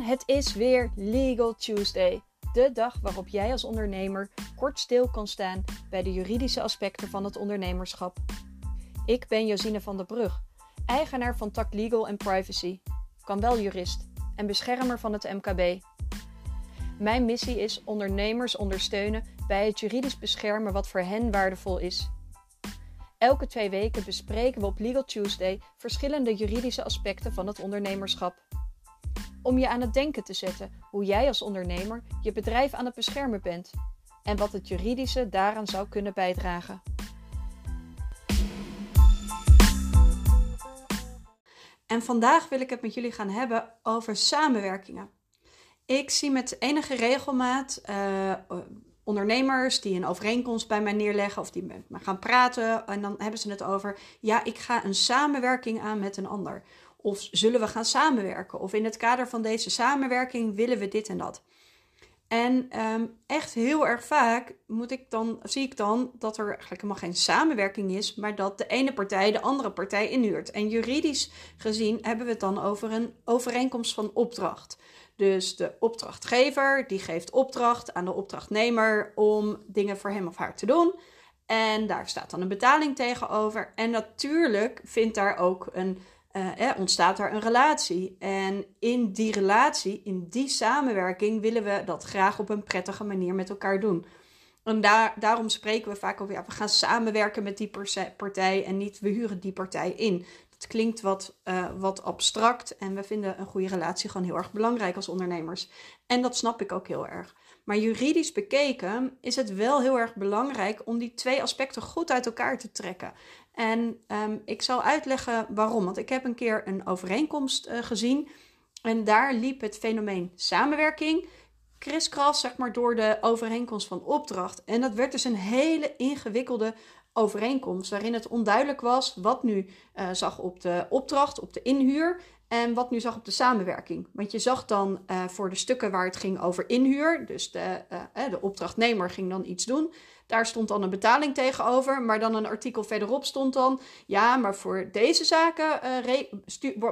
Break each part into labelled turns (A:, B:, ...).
A: Het is weer Legal Tuesday. De dag waarop jij als ondernemer kort stil kan staan bij de juridische aspecten van het ondernemerschap. Ik ben Josine van der Brug, eigenaar van Tak Legal en Privacy, kan wel jurist en beschermer van het MKB. Mijn missie is ondernemers ondersteunen bij het juridisch beschermen wat voor hen waardevol is. Elke twee weken bespreken we op Legal Tuesday verschillende juridische aspecten van het ondernemerschap. Om je aan het denken te zetten hoe jij als ondernemer je bedrijf aan het beschermen bent en wat het juridische daaraan zou kunnen bijdragen.
B: En vandaag wil ik het met jullie gaan hebben over samenwerkingen. Ik zie met enige regelmaat uh, ondernemers die een overeenkomst bij mij neerleggen of die met me gaan praten. En dan hebben ze het over, ja, ik ga een samenwerking aan met een ander. Of zullen we gaan samenwerken? Of in het kader van deze samenwerking willen we dit en dat. En ehm, echt heel erg vaak moet ik dan, zie ik dan dat er eigenlijk helemaal geen samenwerking is, maar dat de ene partij de andere partij inhuurt. En juridisch gezien hebben we het dan over een overeenkomst van opdracht. Dus de opdrachtgever die geeft opdracht aan de opdrachtnemer om dingen voor hem of haar te doen. En daar staat dan een betaling tegenover. En natuurlijk vindt daar ook een, eh, ontstaat daar een relatie. En in die relatie, in die samenwerking, willen we dat graag op een prettige manier met elkaar doen. En daar, daarom spreken we vaak over, ja, we gaan samenwerken met die partij en niet we huren die partij in. Het klinkt wat, uh, wat abstract en we vinden een goede relatie gewoon heel erg belangrijk als ondernemers. En dat snap ik ook heel erg. Maar juridisch bekeken is het wel heel erg belangrijk om die twee aspecten goed uit elkaar te trekken. En um, ik zal uitleggen waarom. Want ik heb een keer een overeenkomst uh, gezien. En daar liep het fenomeen samenwerking kriskras, zeg maar, door de overeenkomst van opdracht. En dat werd dus een hele ingewikkelde overeenkomst, waarin het onduidelijk was wat nu uh, zag op de opdracht, op de inhuur en wat nu zag op de samenwerking. Want je zag dan uh, voor de stukken waar het ging over inhuur, dus de, uh, de opdrachtnemer ging dan iets doen. Daar stond dan een betaling tegenover, maar dan een artikel verderop stond dan: ja, maar voor deze zaken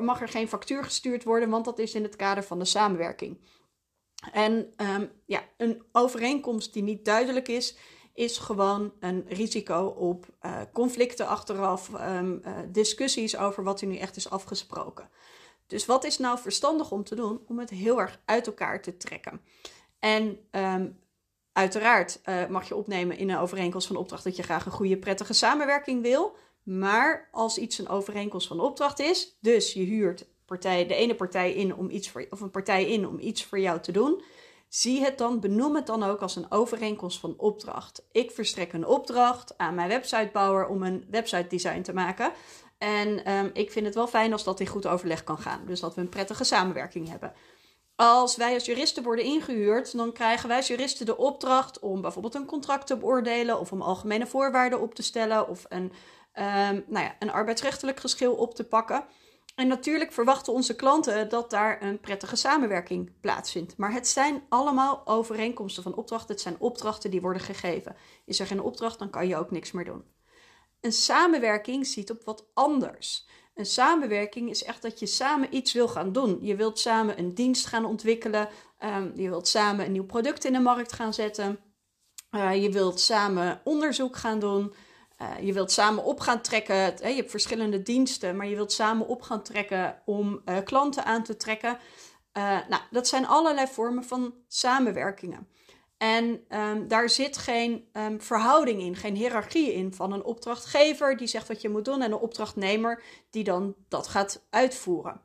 B: mag er geen factuur gestuurd worden, want dat is in het kader van de samenwerking. En um, ja, een overeenkomst die niet duidelijk is, is gewoon een risico op conflicten achteraf, uh, discussies over wat er nu echt is afgesproken. Dus wat is nou verstandig om te doen? Om het heel erg uit elkaar te trekken. En um, uiteraard uh, mag je opnemen in een overeenkomst van opdracht dat je graag een goede, prettige samenwerking wil. Maar als iets een overeenkomst van opdracht is, dus je huurt partij, de ene partij in om iets voor, of een partij in om iets voor jou te doen, Zie het dan, benoem het dan ook als een overeenkomst van opdracht. Ik verstrek een opdracht aan mijn websitebouwer om een website design te maken. En um, ik vind het wel fijn als dat in goed overleg kan gaan. Dus dat we een prettige samenwerking hebben. Als wij als juristen worden ingehuurd, dan krijgen wij als juristen de opdracht om bijvoorbeeld een contract te beoordelen of om algemene voorwaarden op te stellen of een, um, nou ja, een arbeidsrechtelijk geschil op te pakken. En natuurlijk verwachten onze klanten dat daar een prettige samenwerking plaatsvindt. Maar het zijn allemaal overeenkomsten van opdrachten. Het zijn opdrachten die worden gegeven. Is er geen opdracht, dan kan je ook niks meer doen. Een samenwerking ziet op wat anders. Een samenwerking is echt dat je samen iets wil gaan doen. Je wilt samen een dienst gaan ontwikkelen. Um, je wilt samen een nieuw product in de markt gaan zetten. Uh, je wilt samen onderzoek gaan doen. Uh, je wilt samen op gaan trekken. Hè, je hebt verschillende diensten, maar je wilt samen op gaan trekken om uh, klanten aan te trekken. Nou, dat zijn allerlei vormen van samenwerkingen. En um, daar zit geen um, verhouding in, geen hiërarchie in van een opdrachtgever die zegt wat je moet doen en een opdrachtnemer die dan dat gaat uitvoeren.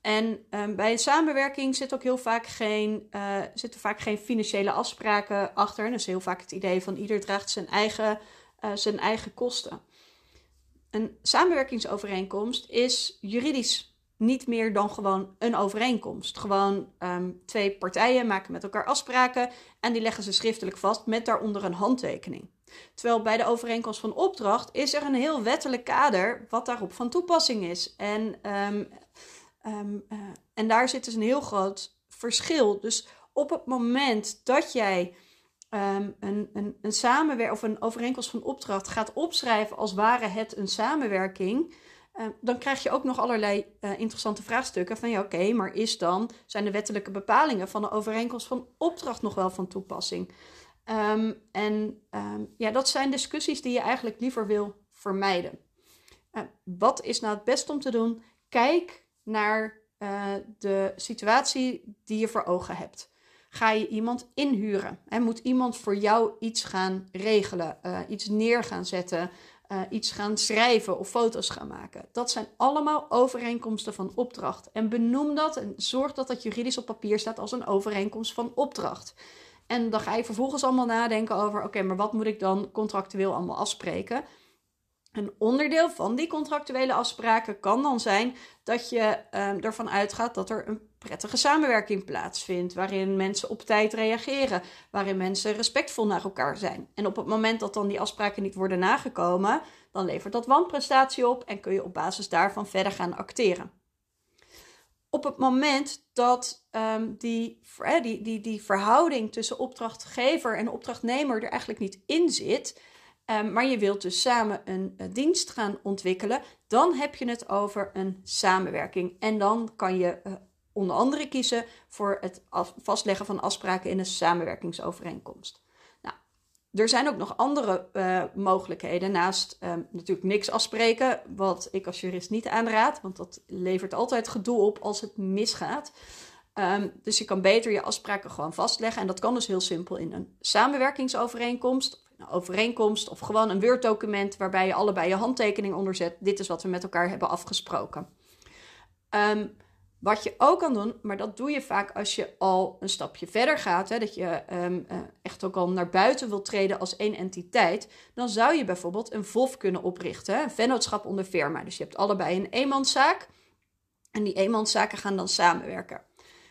B: En um, bij een samenwerking zit ook heel vaak geen, zitten vaak geen financiële afspraken achter. En dat is heel vaak het idee van ieder draagt zijn eigen uh, zijn eigen kosten. Een samenwerkingsovereenkomst is juridisch niet meer dan gewoon een overeenkomst. Gewoon um, twee partijen maken met elkaar afspraken en die leggen ze schriftelijk vast met daaronder een handtekening. Terwijl bij de overeenkomst van opdracht is er een heel wettelijk kader wat daarop van toepassing is. En, um, um, uh, en daar zit dus een heel groot verschil. Dus op het moment dat jij een, een, een samenwerking of een overeenkomst van opdracht gaat opschrijven als ware het een samenwerking, dan krijg je ook nog allerlei interessante vraagstukken van ja, oké, maar is dan, zijn de wettelijke bepalingen van de overeenkomst van opdracht nog wel van toepassing? Ehm, en ehm, ja, dat zijn discussies die je eigenlijk liever wil vermijden. wat is nou het best om te doen? Kijk naar de situatie die je voor ogen hebt ga je iemand inhuren. En moet iemand voor jou iets gaan regelen, uh, iets neer gaan zetten, uh, iets gaan schrijven of foto's gaan maken. Dat zijn allemaal overeenkomsten van opdracht. En benoem dat en zorg dat dat juridisch op papier staat als een overeenkomst van opdracht. En dan ga je vervolgens allemaal nadenken over: oké, maar wat moet ik dan contractueel allemaal afspreken? Een onderdeel van die contractuele afspraken kan dan zijn dat je uh, ervan uitgaat dat er een prettige samenwerking plaatsvindt, waarin mensen op tijd reageren, waarin mensen respectvol naar elkaar zijn. En op het moment dat dan die afspraken niet worden nagekomen, dan levert dat wanprestatie op en kun je op basis daarvan verder gaan acteren. Op het moment dat um, die, die, die, die verhouding tussen opdrachtgever en opdrachtnemer er eigenlijk niet in zit, um, maar je wilt dus samen een, een dienst gaan ontwikkelen, dan heb je het over een samenwerking. En dan kan je uh, onder andere kiezen voor het vastleggen van afspraken in een samenwerkingsovereenkomst. Nou, er zijn ook nog andere uh, mogelijkheden naast um, natuurlijk niks afspreken, wat ik als jurist niet aanraad, want dat levert altijd gedoe op als het misgaat. Um, dus je kan beter je afspraken gewoon vastleggen. En dat kan dus heel simpel in een samenwerkingsovereenkomst, een overeenkomst of gewoon een Word-document waarbij je allebei je handtekening onderzet. Dit is wat we met elkaar hebben afgesproken. Um, wat je ook kan doen, maar dat doe je vaak als je al een stapje verder gaat, hè, dat je um, uh, echt ook al naar buiten wilt treden als één entiteit, dan zou je bijvoorbeeld een VOF kunnen oprichten, een vennootschap onder firma. Dus je hebt allebei een eenmanszaak en die eenmanszaken gaan dan samenwerken.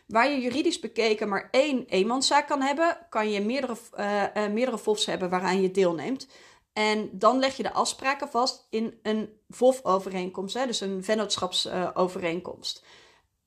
B: Waar je juridisch bekeken maar één eenmanszaak kan hebben, kan je meerdere, uh, meerdere VOFs hebben waaraan je deelneemt. En dan leg je de afspraken vast in een VOF-overeenkomst, dus een vennootschapsovereenkomst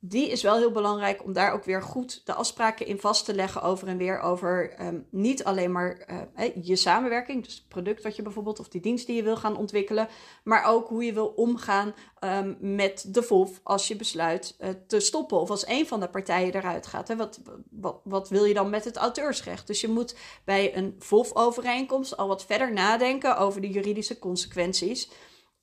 B: die is wel heel belangrijk om daar ook weer goed de afspraken in vast te leggen over en weer over um, niet alleen maar uh, je samenwerking, dus het product wat je bijvoorbeeld of die dienst die je wil gaan ontwikkelen, maar ook hoe je wil omgaan um, met de VOF als je besluit uh, te stoppen of als een van de partijen eruit gaat. Hè? Wat, wat, wat wil je dan met het auteursrecht? Dus je moet bij een VOF-overeenkomst al wat verder nadenken over de juridische consequenties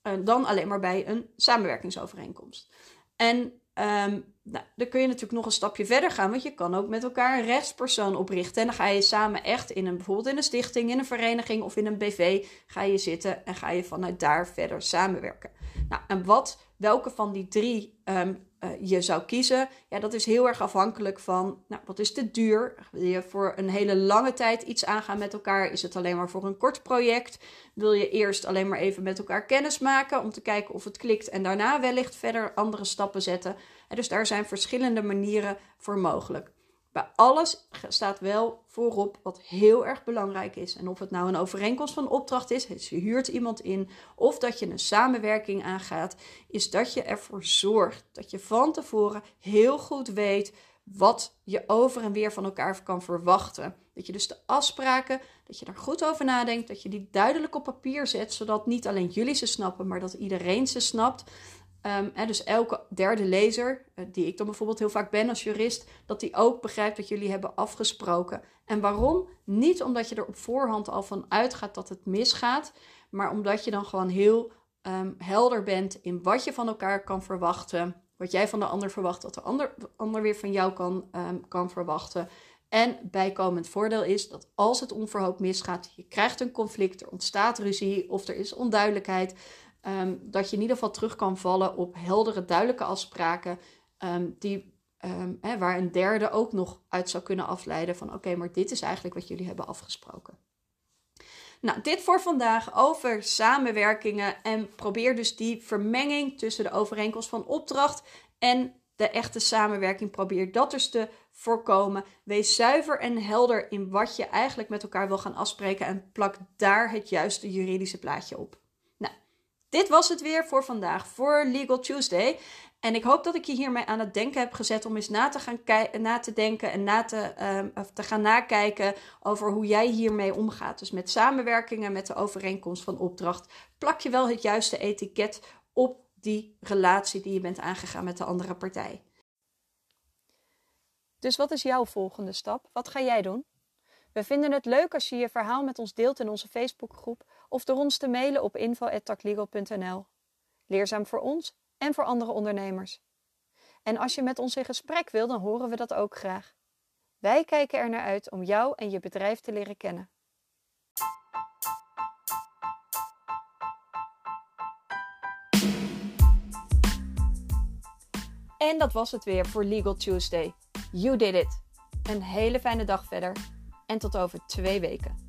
B: uh, dan alleen maar bij een samenwerkingsovereenkomst. En Um, nou, dan kun je natuurlijk nog een stapje verder gaan, want je kan ook met elkaar een rechtspersoon oprichten. En dan ga je samen echt in een, bijvoorbeeld in een stichting, in een vereniging of in een BV, ga je zitten en ga je vanuit daar verder samenwerken. Nou, en wat, welke van die drie um, uh, je zou kiezen, ja, dat is heel erg afhankelijk van, nou, wat is de duur? Wil je voor een hele lange tijd iets aangaan met elkaar? Is het alleen maar voor een kort project? Wil je eerst alleen maar even met elkaar kennis maken om te kijken of het klikt en daarna wellicht verder andere stappen zetten? En dus daar zijn verschillende manieren voor mogelijk. Alles staat wel voorop wat heel erg belangrijk is. En of het nou een overeenkomst van opdracht is, dus je huurt iemand in, of dat je een samenwerking aangaat, is dat je ervoor zorgt dat je van tevoren heel goed weet wat je over en weer van elkaar kan verwachten. Dat je dus de afspraken, dat je daar goed over nadenkt, dat je die duidelijk op papier zet, zodat niet alleen jullie ze snappen, maar dat iedereen ze snapt. Um, dus elke derde lezer, uh, die ik dan bijvoorbeeld heel vaak ben als jurist, dat die ook begrijpt wat jullie hebben afgesproken. En waarom? Niet omdat je er op voorhand al van uitgaat dat het misgaat, maar omdat je dan gewoon heel um, helder bent in wat je van elkaar kan verwachten, wat jij van de ander verwacht, wat de ander, ander weer van jou kan, um, kan verwachten. En bijkomend voordeel is dat als het onverhoopt misgaat, je krijgt een conflict, er ontstaat ruzie of er is onduidelijkheid, um, dat je in ieder geval terug kan vallen op heldere, duidelijke afspraken. Um, die, um, hè, waar een derde ook nog uit zou kunnen afleiden van oké, maar dit is eigenlijk wat jullie hebben afgesproken. Nou, dit voor vandaag over samenwerkingen en probeer dus die vermenging tussen de overeenkomst van opdracht en de echte samenwerking. Probeer dat dus te voorkomen. Wees zuiver en helder in wat je eigenlijk met elkaar wil gaan afspreken en plak daar het juiste juridische plaatje op. Dit was het weer voor vandaag, voor Legal Tuesday. En ik hoop dat ik je hiermee aan het denken heb gezet om eens na te, gaan na te denken en na te, um, te gaan nakijken over hoe jij hiermee omgaat. Dus met samenwerkingen, met de overeenkomst van opdracht, plak je wel het juiste etiket op die relatie die je bent aangegaan met de andere partij.
A: Dus wat is jouw volgende stap? Wat ga jij doen? We vinden het leuk als je je verhaal met ons deelt in onze Facebookgroep of door ons te mailen op info.taklegal.nl. Leerzaam voor ons en voor andere ondernemers. En als je met ons in gesprek wil, dan horen we dat ook graag. Wij kijken er naar uit om jou en je bedrijf te leren kennen. En dat was het weer voor Legal Tuesday. You did it. Een hele fijne dag verder en tot over twee weken.